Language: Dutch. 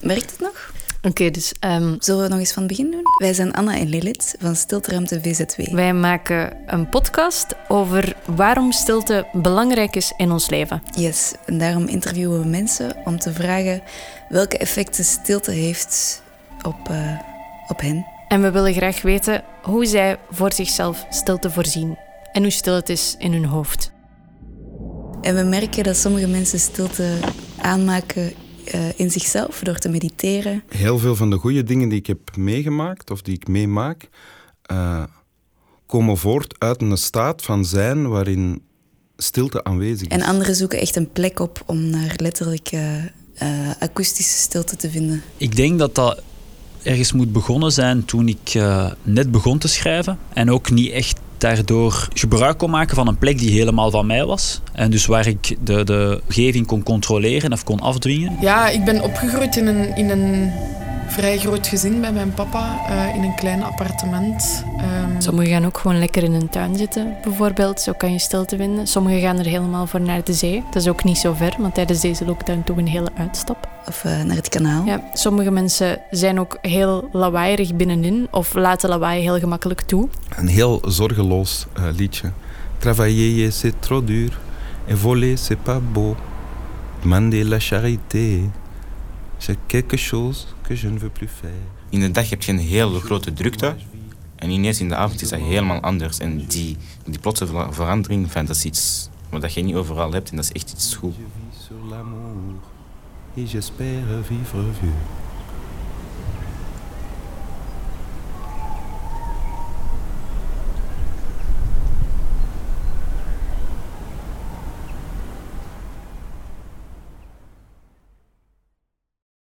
Werkt het nog? Oké, dus ehm, Zullen we nog eens van het begin doen? Wij zijn Anna en Lilith van Stilteruimte VZW. wij maken een podcast over waarom stilte belangrijk is in ons leven. Yes, en daarom interviewen we mensen om te vragen welke effecten stilte heeft op, eh, op hen. En we willen graag weten hoe zij voor zichzelf stilte voorzien en hoe stil het is in hun hoofd. En we merken dat sommige mensen stilte aanmaken eh, in zichzelf door te mediteren. Heel veel van de goede dingen die ik heb meegemaakt of die ik meemaak, eh, komen voort uit een staat van zijn waarin stilte aanwezig is. En anderen zoeken echt een plek op om naar letterlijk eh, akoestische stilte te vinden. Ik denk dat dat ergens moet begonnen zijn toen ik eh, net begon te schrijven. En ook niet echt daardoor gebruik kon maken van een plek die helemaal van mij was. En dus waar ik de, de omgeving kon controleren of kon afdwingen. Ja, ik ben opgegroeid in een, in een vrij groot gezin bij mijn papa, eh, in een klein appartement. Ehm, Sommigen gaan ook gewoon lekker in een tuin zitten, bijvoorbeeld. Zo kan je stilte vinden. Sommigen gaan er helemaal voor naar de zee. Dat is ook niet zo ver, want tijdens deze lockdown toch een hele uitstap. Of eh, naar het kanaal. Ja, sommige mensen zijn ook heel lawaaierig binnenin of laten lawaai heel gemakkelijk toe. Een heel zorgeloos eh, liedje. Travailler c'est trop dur, et voler c'est pas beau. Demander la charité, c'est quelque chose que je ne veux plus faire. In de dag heb je een hele grote drukte. En ineens in de avond is dat helemaal anders. En die, die plotse ver- verandering, van, dat is iets wat dat je niet overal hebt. En dat is echt iets goed. Je vis sur l'amour, et j'espère vivre vieux.